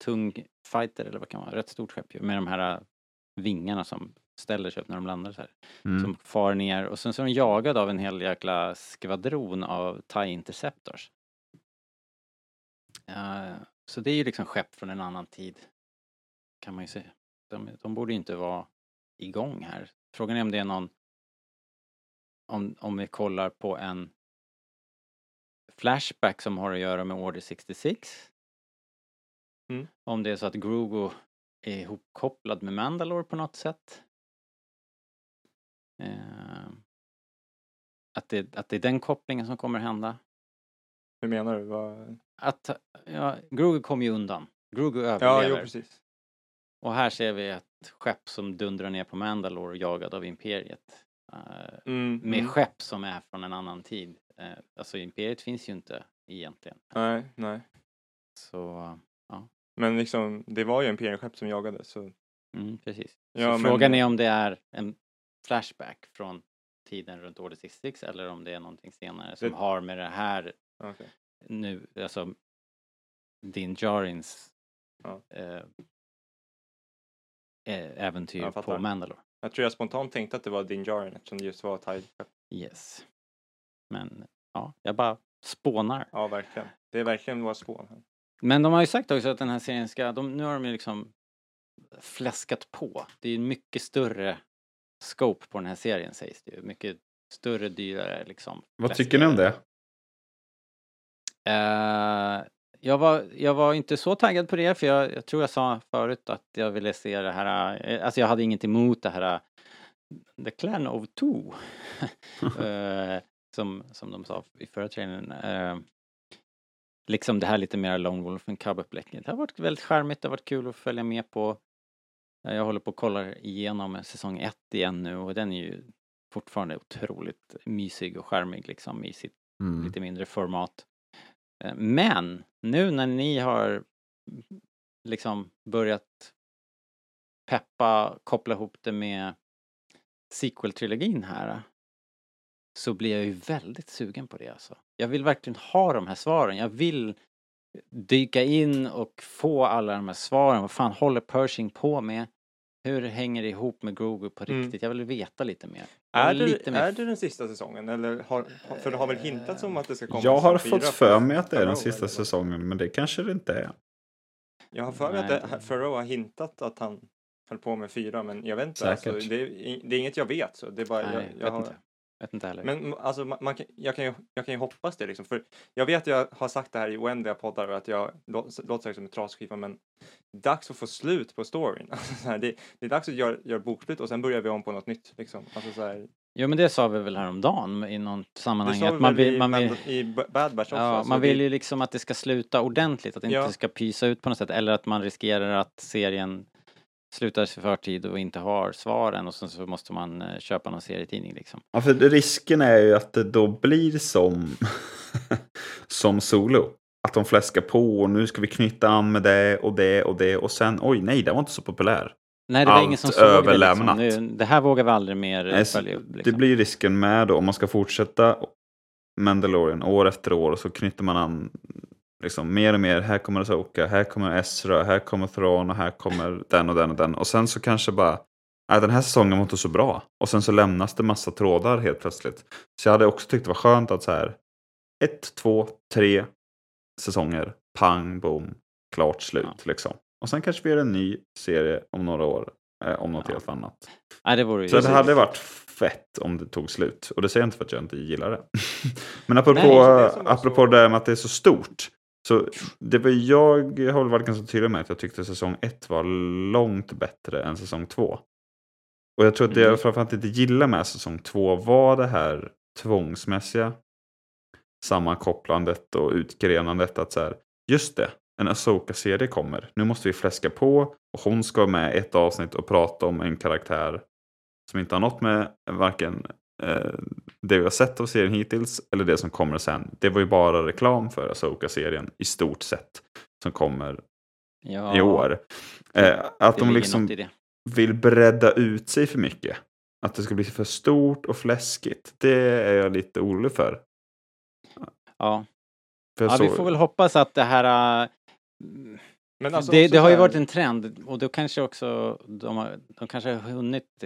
tung fighter eller vad kan man vara, rätt stort skepp ju, med de här vingarna som ställer sig upp när de landar så här. Mm. Som far ner och sen så är de jagade av en hel jäkla skvadron av TIE Interceptors. Så det är ju liksom skepp från en annan tid. Kan man ju säga. De, de borde inte vara igång här. Frågan är om det är någon om, om vi kollar på en Flashback som har att göra med Order 66. Mm. Om det är så att Grogu är ihopkopplad med Mandalore på något sätt. Eh, att, det, att det är den kopplingen som kommer hända. Hur menar du? Vad... Att, ja, Grogu kom ju undan. Grogu Ja, överlever. jo precis. Och här ser vi ett skepp som dundrar ner på Mandalore jagad av Imperiet. Eh, Mm, med mm. skepp som är från en annan tid. Eh, alltså Imperiet finns ju inte egentligen. Nej, nej. Så, Men liksom, det var ju Imperieskepp som jagade så... mm, precis. Ja, så men- frågan är om det är en flashback från tiden runt Order 66 eller om det är någonting senare som Det- har med det här Okej. Nu, alltså Din Jarins Ja. eh, eh, äventyr Jag på. Mandalore. Jag tror jag spontant tänkte att det var Din Djarin eftersom det just var Tide. Yes. Men ja, jag bara spånar. Ja, verkligen. Det är verkligen våra spån. här. Men de har ju sagt också att den här serien ska, de, nu har de ju liksom fläskat på. Det är ju mycket större scope på den här serien sägs det ju. Mycket större, dyrare liksom. Vad tycker ni om det? Eh, jag, var, jag var inte så taggad på det för jag, jag tror jag sa förut att jag ville se det här, eh, alltså jag hade inget emot det här eh, The Clan of Two. Som, som de sa i förra trailern. Liksom det här lite mer Lone Wolf and Cub-upplägget. Det har varit väldigt charmigt, det har varit kul att följa med på. Jag håller på att kolla igenom säsong ett igen nu och den är ju fortfarande otroligt mysig och charmig liksom i sitt Mm. lite mindre format. Eh, Men nu när ni har liksom börjat peppa, koppla ihop det med sequel-trilogin här så blir jag ju väldigt sugen på det alltså. Jag vill verkligen ha de här svaren. Jag vill dyka in och få alla de här svaren. Vad fan håller Pershing på med? Hur hänger det ihop med Grogu på Mm. riktigt? Jag vill veta lite mer. Är det, är det den sista säsongen? Eller har, för det har väl hintats om att det ska komma Jag har fått för mig att det är den sista säsongen, men det kanske det inte är. Jag har för mig att Farrow har hintat att han höll på med fyra, men jag vet inte. Alltså, det, är, det är inget jag vet. Så det är bara, Nej, jag, vet jag har, inte. Vet inte heller. Men alltså, man, man kan, jag, kan ju, jag kan ju hoppas det liksom. För jag vet att jag har sagt det här i oändliga poddar och att jag lå- låter säkert som en trasskiva men dags att få slut på storyn. Alltså, här, det, det är dags att göra, göra bokslut och sen börjar vi om på något nytt. Liksom. Alltså, så här, Jo men det sa vi väl häromdagen i något det sammanhang sa vi att man vill, i, man vill, i Bad Batch också. ja, så man det- vill ju liksom att det ska sluta ordentligt, att det Ja. inte ska pysa ut på något sätt eller att man riskerar att serien slutar i förtid och inte har svaren och sen så måste man eh, köpa någon serietidning liksom. Ja, för risken är ju att det då blir som, som solo. Att de fläskar på och nu ska vi knyta an med det och det och det och sen oj nej, den var inte så populär. Nej det var Allt ingen som såg det överlämnat. liksom. Det, det här vågar vi aldrig mer Nej, följa upp. Det Liksom. blir risken med då om man ska fortsätta Mandalorian år efter år och så knyter man an liksom mer och mer. Här kommer Asoka, här kommer Ezra, här kommer Thrawn och här kommer den och den och den. Och sen så kanske bara, nej den här säsongen var inte så bra. Och sen så lämnas det massa trådar helt plötsligt. Så jag hade också tyckt det var skönt att så här, ett, två, tre säsonger, pang, boom, klart slut liksom. Och sen kanske vi gör en ny serie om några år, eh, om något Ja. helt annat. Nej det vore. Så det hade varit fett om det tog slut. Och det säger jag inte för att jag inte gillar det. Men apropå, Nej, det apropå så- det med att det är så stort. Så det var jag har varit ganska tydlig med att jag tyckte säsong ett var långt bättre än säsong två. Och jag tror att det Mm. jag framförallt inte gillar med säsong två var det här tvångsmässiga sammankopplandet och utgrenandet. Att så här, just det, en Asoka-serie kommer. Nu måste vi fläska på och hon ska med ett avsnitt och prata om en karaktär som inte har något med varken det vi har sett av serien hittills eller det som kommer sen. Det var ju bara reklam för Asoka-serien i stort sett som kommer ja, i år. Eh, att det de liksom det. vill bredda ut sig för mycket. Att det ska bli för stort och fläskigt. Det är jag lite orolig för. Ja, för jag ja vi såg- får väl hoppas att det här... äh, Men alltså det, det har ju så varit en trend och då kanske också de, har, de kanske har hunnit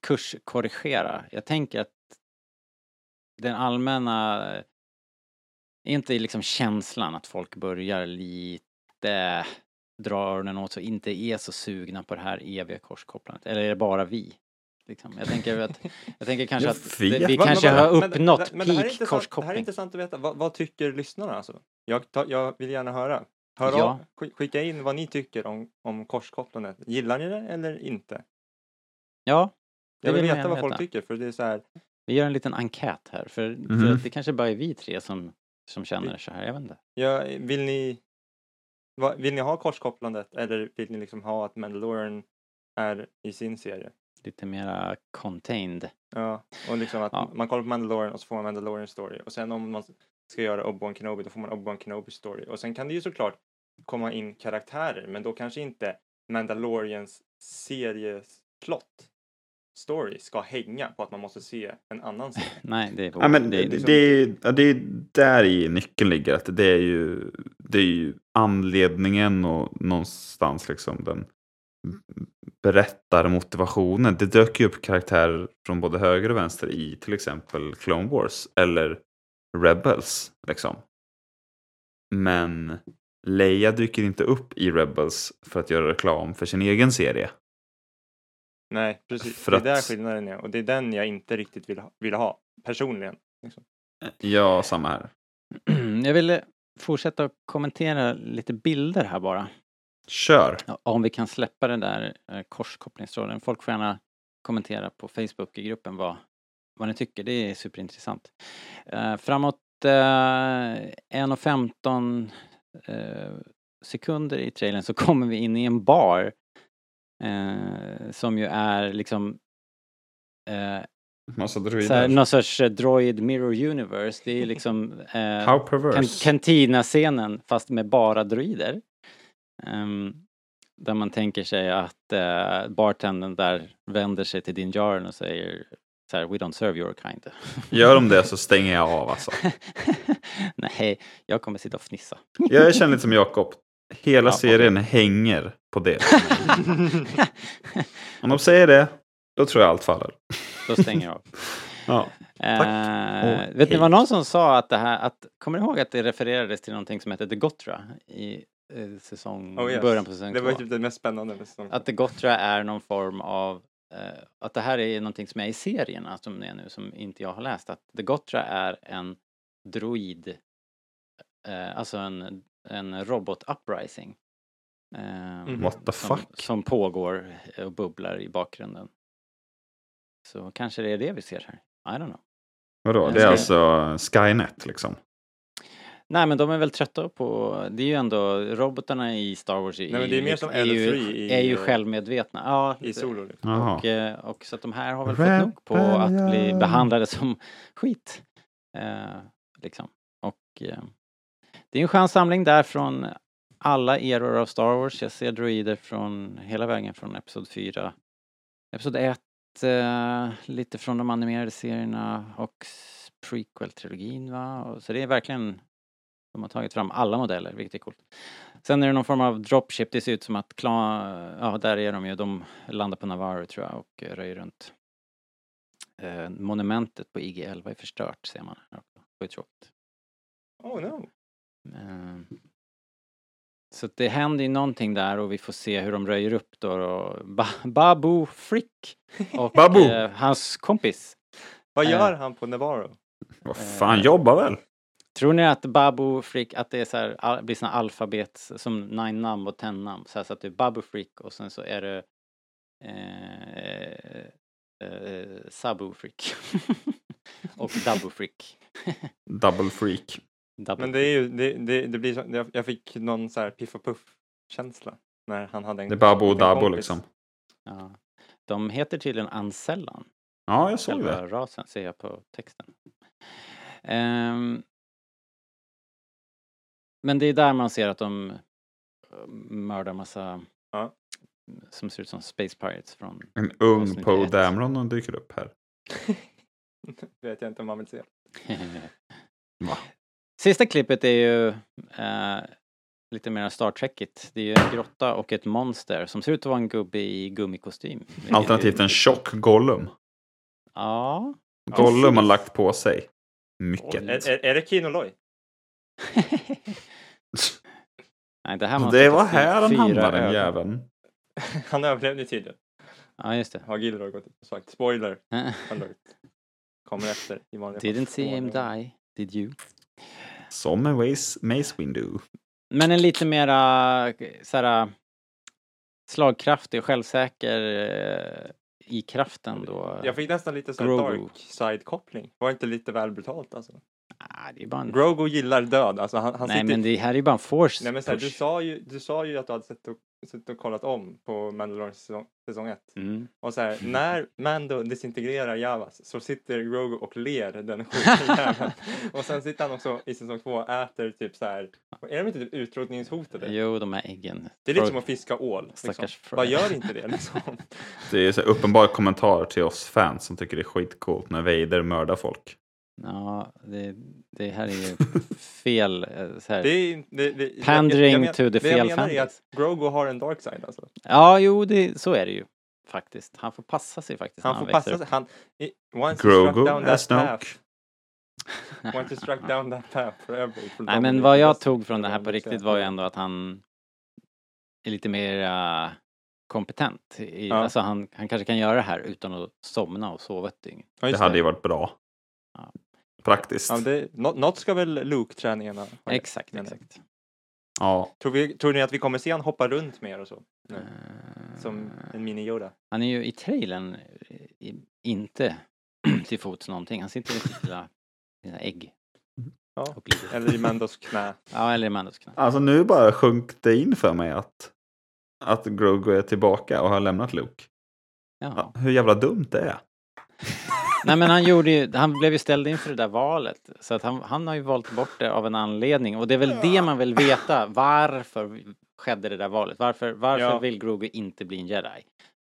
kurskorrigera. Jag tänker att den allmänna, inte liksom känslan att folk börjar lite dra öronen åt och inte är så sugna på det här eviga korskopplandet? Eller är det bara vi? Liksom. Jag tänker att, jag tänker kanske att det, vi kanske va- har men- uppnått men är peak intressant- Det här är korskoppling. intressant att veta. Vad, vad tycker lyssnarna alltså? Jag, tar, jag vill gärna höra. Hör Ja. av, skicka in vad ni tycker om, om korskopplandet. Gillar ni det eller inte? Ja, det Jag vill man veta gärna vad folk veta. tycker för det är så här. Vi gör en liten enkät här, för, för Mhm. att det kanske bara är vi tre som, som känner så här, jag vet inte. Ja, vill ni vill ni ha korskopplandet eller vill ni liksom ha att Mandalorian är i sin serie? Lite mera contained. Ja, och liksom att Ja. man kollar på Mandalorian och så får man Mandalorian story och sen om man ska göra Obi-Wan Kenobi då får man Obi-Wan Kenobi story och sen kan det ju såklart komma in karaktärer men då kanske inte Mandalorians serieplott story ska hänga på att man måste se en annan serie. Nej, det är Ja, men det är det, liksom- det, är, ja, det är där i nyckeln ligger. Att det är ju, det är ju anledningen och någonstans liksom den berättarmotivationen. Det dök ju upp karaktärer från både höger och vänster i till exempel Clone Wars eller Rebels. Liksom. Men Leia dyker inte upp i Rebels för att göra reklam för sin egen serie. Nej, precis. För det är att- där skillnaden är och det är den jag inte riktigt vill ha, vill ha personligen. Liksom. Ja, samma här. Jag ville fortsätta att kommentera lite bilder här bara. Kör! Om vi kan släppa den där eh, korskopplingstråden. Folk får gärna kommentera på Facebook i gruppen vad, vad ni tycker. Det är superintressant. Eh, framåt eh, 1.15 eh, sekunder i trailern så kommer vi in i en bar eh, som ju är liksom eh, Massa druider. någon sorts eh, droid mirror universe. Det är liksom eh, How perverse. Cantina-scenen fast med bara droider. Ehm, där man tänker sig att uh, bartendern där vänder sig till din Jaren och säger så här, We don't serve your kind. Gör de det så stänger jag av alltså. Nej, jag kommer sitta och fnissa. Jag känner lite som Jakob. Hela Ja, serien hänger på det. Om de säger det, då tror jag allt faller. Då stänger jag av. Ja. Eh, Och vet ni vad någon som sa att det här, att, kommer ni ihåg att det refererades till någonting som hette The Gotra i eh, säsong, Oh, yes. början på säsong Det var två? typ det mest spännande med säsong Att The Gotra är någon form av, eh, att det här är någonting som är i serierna som det är nu, som inte jag har läst, att The Gotra är en droid, eh, alltså en, en robot uprising. Eh, Mhm. What the som, fuck? som pågår och bubblar i bakgrunden. Så kanske det är det vi ser här. I don't know. Vadå? Jag Det är alltså Skynet liksom? Nej men de är väl trötta på, det är ju ändå, robotarna i Star Wars är, Nej, men det är mer som är, ju, L3 i, är ju eh, självmedvetna. Ja, i solo. Liksom. Och, eh, och så att de här har väl fått nog på att bli behandlade som skit. Eh, liksom. Och eh, det är en skön samling där från alla eror av Star Wars. Jag ser droider från hela vägen från Episod 4. Episod 1, eh, lite från de animerade serierna och prequel-trilogin va. Så det är verkligen, de har tagit fram alla modeller, vilket är coolt. Sen är det någon form av dropship, det ser ut som att klan, ja där är de ju, de landar på Navarro tror jag och röjer runt. Eh, monumentet på IG-11 är förstört ser man. här också. Det var ju tråkigt. Oh no. Eh, Så det händer ju någonting där och vi får se hur de röjer upp då. Och ba Babu Frick och Babu. eh, hans kompis. Vad Eh. gör han på Navarro? Vad fan, jobbar väl? Tror ni att Babu Frick, att det är så här, blir såna alfabet som nine namn och ten namn? Så, så att det är Babu Frick och sen så är det eh, eh, Sabu Frick. och Dabu Frick. Double freak. Double Men det är ju, det, det, det blir så, jag, jag fick någon så här piff och puff känsla när han hade en Det är Babu och en Dabo kompis. liksom. Ja. De heter tydligen Ansellan. Ja, jag såg Själva det. rasen ser jag på texten. Ehm, men det är där man ser att de eh, mördar massa Ja. som ser ut som Space Pirates från En ung Avsnitt Poe ett. Dameron dyker upp här. vet jag inte om man vill se. Va? Sista klippet är ju eh, lite mer Star Trekigt. Det är ju en grotta och ett monster som ser ut att vara en gubbe i gummikostym. Alternativt en tjock Gollum. Ja. Gollum har lagt på sig. Mycket. Oj. Är, är, det Kino Loy? Nej, det här måste Det var här han hamnade, den jäveln. Han överlevde tydligen. Ja, just det. Har Gilroy gått ut och sagt. Spoiler alert. Kommer efter i vanliga. Didn't see him die, did you? Som en Mace, Windu. Men en lite mera såhär slagkraftig och självsäker eh, i kraften då. Jag fick nästan lite så här Grogu. dark side-koppling. Var inte lite väl brutalt alltså? Ah, det är bara en... Grogu gillar död. Alltså han, han Nej sitter... men det här är ju bara en force Nej men så här, du, sa ju, du sa ju att du hade sett sett och kollat om på Mandalorian säsong, säsong 1. Mm. Och så här, när Mando disintegrerar Javas så sitter Grogu och ler den sjuka och sen sitter han också i säsong 2 och äter typ så här. Är de inte typ utrotningshotade? Jo, de här äggen. Det är lite som att fiska ål. Liksom. Vad gör inte det liksom? Det är så här uppenbar kommentar till oss fans som tycker det är skitcoolt när Vader mördar folk. Ja, det, det här är ju fel. eh, Så här. Det är, det, det, jag- Pandering jag men- to the Det jag fel menar är att Grogu har en dark side alltså. Ja, jo, det, så är det ju faktiskt. Han får passa sig faktiskt Han när får växer passa sig. Han, i, once Grogu down that Snoke. path. Once you struck down that path forever. will Nej, men vad jag tog från det här på riktigt var ju ändå att han är lite mer eh, kompetent. I, Ja. Alltså han, han kanske kan göra det här utan att somna och sova ett dygn. Ja, Det hade ju varit bra. Ja. Praktiskt. Ja, det, nå- något ska väl Luke-träningarna ha Exakt, exakt. Ja. Tror, vi, tror ni att vi kommer se han hoppa runt mer och så? Nu, Eh, som en mini-Yoda? Han är ju i trailern eh, inte till fots någonting. Han sitter i lilla, lilla ägg. Ja. Eller i Mandos knä? Ja, eller i Mandos knä. Alltså nu bara sjönk det in för mig att, att Grogu är tillbaka och har lämnat Luke. Ja. Ja, hur jävla dumt det är. Nej men han gjorde ju, han blev ju ställd inför det där valet. Så att han, han har ju valt bort det av en anledning. Och det är väl det man vill veta. Varför skedde det där valet? Varför, varför Ja. vill Grogu inte bli en jedi?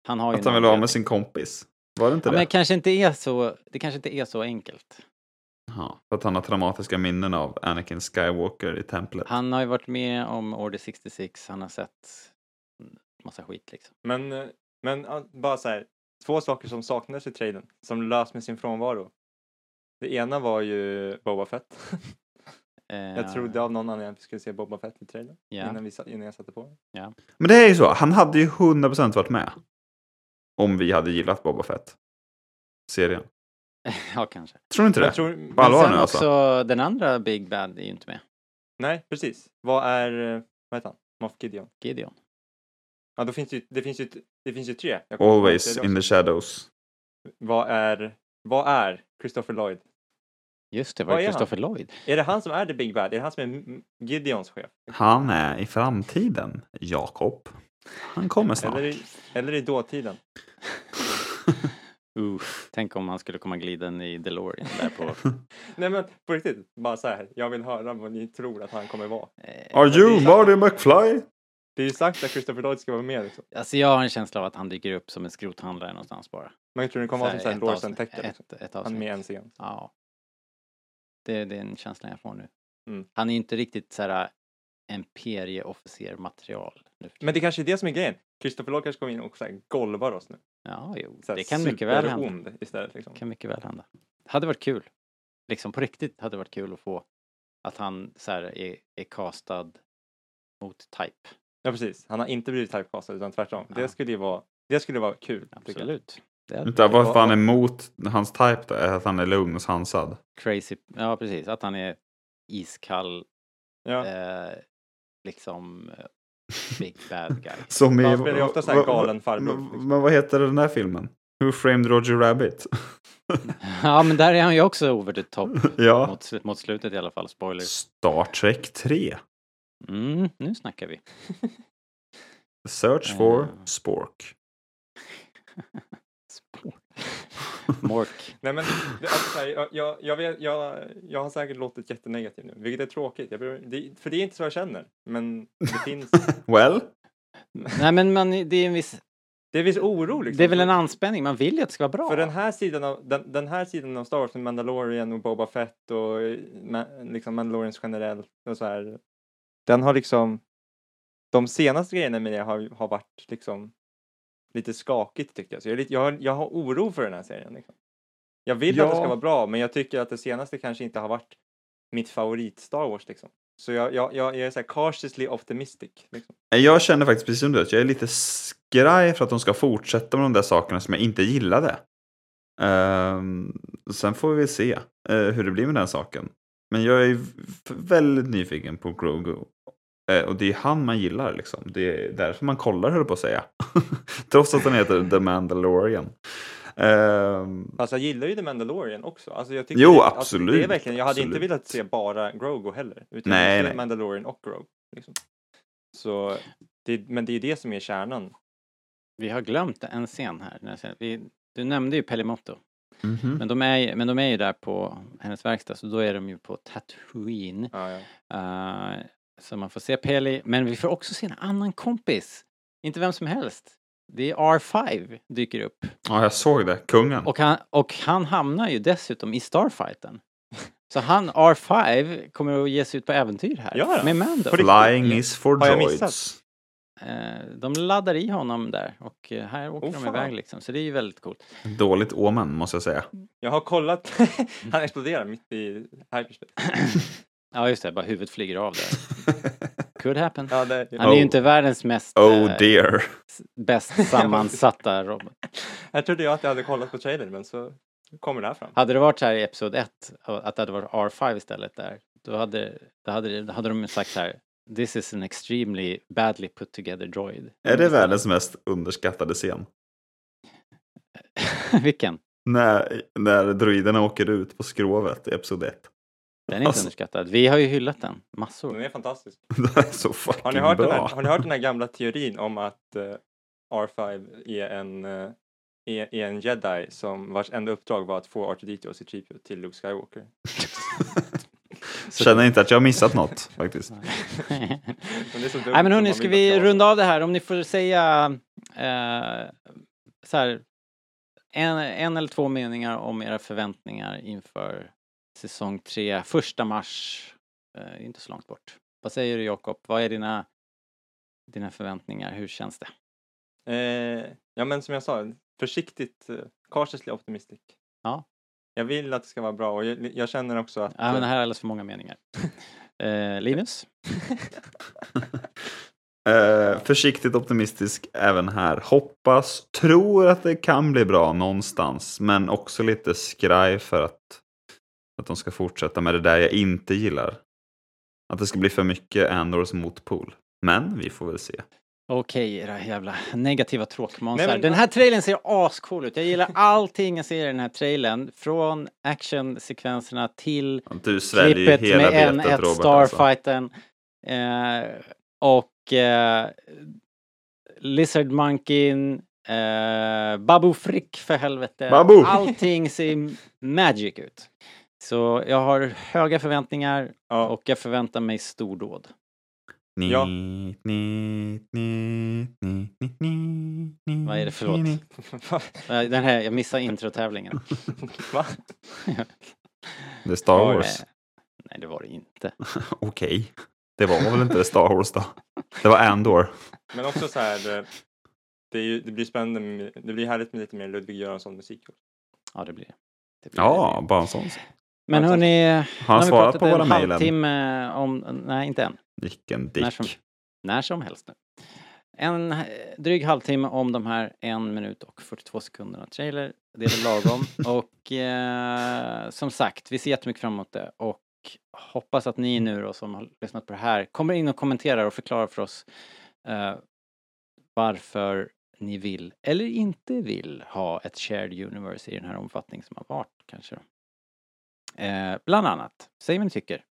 Han har ju Att han vill vara med sin kompis. Var det inte Ja, men det? det kanske inte är så, det kanske inte är så enkelt. Ja, för att han har traumatiska minnen av Anakin Skywalker i templet. Han har ju varit med om Order 66, han har sett massa skit liksom. Men, eh, men bara så här, två saker som saknades i trailern, som lös med sin frånvaro. Det ena var ju Boba Fett. jag Eh, trodde av någon anledning att vi skulle se Boba Fett i trailern Ja. innan, vi, innan jag satte på den. Men det är ju så, han hade ju 100% varit med. Om vi hade gillat Boba Fett. Serien. ja, kanske. Tror du inte Jag det? tror, På allvar Sen nu också, alltså? den andra Big Bad är ju inte med. nej, precis. Vad är, eh, vad heter han? Moff Gideon? Gideon. Ja, då finns det det finns ju, det finns ju tre. Always det in the shadows. Vad är, vad är Christopher Lloyd? Just det, var det är han? Christopher Lloyd? Är det han som är the big bad? Är det han som är Gideons chef? Han är i framtiden, Jakob. Han kommer snart. Eller i, eller i dåtiden? Uh, tänk om han skulle komma gliden i DeLorean där på... Nej men på riktigt, bara så här. Jag vill höra vad ni tror att han kommer vara. Eh, Are you är sant. Marty McFly? Det är ju sagt att Christopher Lloyd ska vara med liksom. Alltså jag har en känsla av att han dyker upp som en skrothandlare någonstans bara. Men jag tror det kommer vara som avsnitt- Tecker. Liksom. Han är med en scen. Ja. Det, det är en känsla jag får nu. Mm. Han är ju inte riktigt så här imperieofficer-material. Men det kanske är det som är grejen. Christopher Lloyd kanske kommer in och så här golvar oss nu. Ja, jo, Så det kan mycket väl hända. istället liksom. kan mycket väl hända. Hade varit kul. Liksom på riktigt hade det varit kul att få att han så här är, är castad mot Type. Ja precis. Han har inte blivit typecastad utan tvärtom. Ja. Det skulle ju vara, det skulle vara kul. tycker jag. Absolut. Det är Vänta, Varför han är emot hans type då? Är att han är lugn och sansad? crazy. Ja, precis. Att han är iskall, Ja. eh, liksom eh, big bad guy. Som i... Han spelar ju ofta så här vad- galen farbror, Men, liksom. men vad heter den där filmen? Who framed Roger Rabbit? ja, men där är han ju också over the top. ja. Mot, mot slutet i alla fall, spoiler. Star Trek 3. Mm, nu snackar vi. Search for Eh. Spork. Mork. Nej men, alltså, jag, jag, jag, vet, jag, jag har säkert låtit jättenegativ nu, vilket är tråkigt. Jag, det, för det är inte så jag känner. Men det finns, Well? Nej, men man, det är en viss... det är viss oro liksom. Det är väl en anspänning, man vill ju att det ska vara bra. För den här sidan av, den, den här sidan av Star Wars med Mandalorian och Boba Fett och eh, liksom Mandalorians generellt och så här. Den har liksom, de senaste grejerna med det har, har varit liksom lite skakigt tycker jag. Så jag, är lite, jag, har, jag har oro för den här serien. Liksom. Jag vill att det ska Ja. vara bra, men jag tycker att det senaste kanske inte har varit mitt favorit Star Wars liksom. Så jag, jag, jag, jag är så här cautiously optimistic. Liksom. Jag känner faktiskt precis som du, att jag är lite skraj för att de ska fortsätta med de där sakerna som jag inte gillade. Ehm, sen får vi se eh, hur det blir med den saken. Men jag är väldigt nyfiken på Grogu. Eh, och det är han man gillar liksom. Det är därför man kollar höll på att säga. Trots att den heter The Mandalorian. Ehm, Fast jag gillar ju The Mandalorian också. Alltså jag tycker Jo, det, alltså, absolut, det är verkligen, jag hade inte absolut. velat se bara Grogu heller. Utan Nej, jag nej. Mandalorian och Grogu. Liksom. Så, det, men det är det som är kärnan. Vi har glömt en scen här. Vi, du nämnde ju Pelimotto. mhm. Men de, är, ju- men de är ju där på hennes verkstad så då är de ju på Tatooine. Ja, ja. Eh, så man får se Peli, men vi får också se en annan kompis. Inte vem som helst. Det är R5 dyker upp. Ja, jag såg det. Kungen. Och han, och han hamnar ju dessutom i Starfighten. Så han, R5, kommer att ge sig ut på äventyr här. Han? med Mando. Flying is for Har jag droids. missat? Eh, de laddar i honom där och eh, här åker Oh, de fan. iväg liksom. Så det är ju väldigt coolt. Dåligt omen måste jag säga. Jag har kollat, han exploderar mitt i hyperspace. Ja just det, bara huvudet flyger av där. Could happen. Ja, det, Han är ju Oh. inte världens mest Oh eh, dear. bäst sammansatta robot. Jag trodde jag att jag hade kollat på trailern men så kommer det här fram. Hade det varit så här i Episod 1, att det hade varit R5 istället där, då hade, då hade, då hade de sagt så här This is an extremely badly put together droid. Är det världens mest underskattade scen? Vilken? När, när droiderna åker ut på skrovet i Episod 1. Den är inte Alltså. underskattad. Vi har ju hyllat den Den massor. är fantastisk. Det är så fucking Har ni, hört den bra. här, har ni hört den här gamla teorin om att eh, R5 är en, eh, är, är en jedi som vars enda uppdrag var att få R2D2 och C-3PO till Luke Skywalker? Känner inte att jag har missat något faktiskt. Men det är så dumt Nej men som hörni, man ska vill vi att runda av det här? Om ni får säga eh, så här, en, en eller två meningar om era förväntningar inför säsong tre, första mars. Eh, inte så långt bort. Vad säger du Jakob? Vad är dina, dina förväntningar? Hur känns det? Eh, ja men som jag sa, försiktigt, eh, cautiously optimistic. Ja. Jag vill att det ska vara bra och jag, jag känner också att... Ja, men det eh, här är alldeles för många meningar. Eh, Linus? Eh, försiktigt optimistisk även här. Hoppas, tror att det kan bli bra någonstans. Men också lite skraj för att, att de ska fortsätta med det där jag inte gillar. Att det ska bli för mycket Andors motpol. Men vi får väl se. Okej, era jävla negativa tråkmånsar. Men- Den här trailern ser ascool ut. Jag gillar allting jag ser i den här trailern. Från actionsekvenserna till Du klippet hela med betet N1 Robert. Alltså. Starfighten. Eh, och eh, Lizard Monkeyn, eh, Babu Frick för helvete. Babu! Allting ser magic ut. Så jag har höga förväntningar Ja. och jag förväntar mig stordåd. Ni, Ja. ni, ni, ni, ni, ni, ni, Vad är det för låt? ni. Eh, Den här, jag missade introtävlingen. Va? Det är Star. Wars. Nej, det var det inte. Okej. Det var väl inte Star Wars då? Det var Andor. Men också så här, eh, det, är ju, det blir spännande, med, det blir härligt med lite mer Ludvig Göransson musik. Ja, det blir det. det. Blir Ja, det. bara en sån. Men hörni, Har han svarat på våra en mejlen? halvtimme om, nej inte än, Vilken när dick. som, när som helst nu. En dryg halvtimme om de här en minut och 42 sekunderna trailer. Det är väl lagom. och eh, som sagt, vi ser jättemycket fram emot det och hoppas att ni nu då som har lyssnat på det här kommer in och kommenterar och förklarar för oss eh, varför ni vill eller inte vill ha ett shared universe i den här omfattning som har varit kanske då. Eh, bland annat, säg vad ni tycker.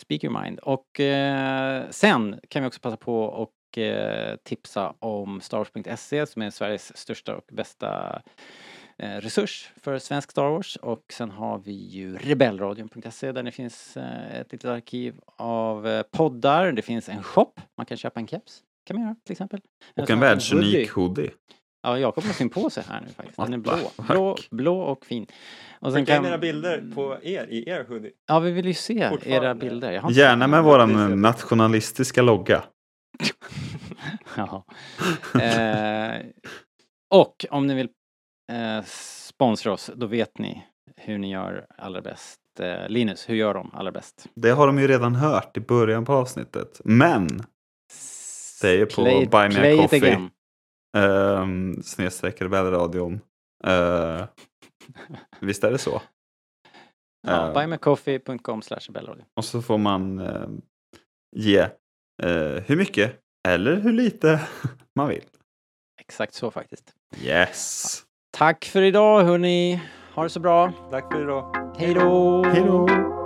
Speak your mind. Och eh, sen kan vi också passa på och eh, tipsa om Starwars.se som är Sveriges största och bästa eh, resurs för svensk Star Wars. Och sen har vi ju rebellradion.se där det finns eh, ett litet arkiv av eh, poddar. Det finns en shop, man kan köpa en keps. kan man göra till exempel. Och en här världsunik hoodie. Ja, Jakob har sin på sig här nu faktiskt. Den är blå. Blå, blå och fin. Och Skicka in era bilder på er i er hoodie. Ja, vi vill ju se era bilder. Jag har Gärna med våran nationalistiska logga. Ja. Eh, och om ni vill eh, sponsra oss, då vet ni hur ni gör allra bäst. Eh, Linus, hur gör de allra bäst? Det har de ju redan hört i början på avsnittet. Men Det är ju på Play- Buy Me a Coffee. Um, snedstreck rebellradion. Uh, visst är det så? Ja, Eh, buymeacoffee.com slash rebellradio. Och så får man eh, ge eh, hur mycket eller hur lite man vill. Exakt så faktiskt. Yes! Tack för idag hörni. Ha det så bra. Tack för idag. Hej då! Hej då!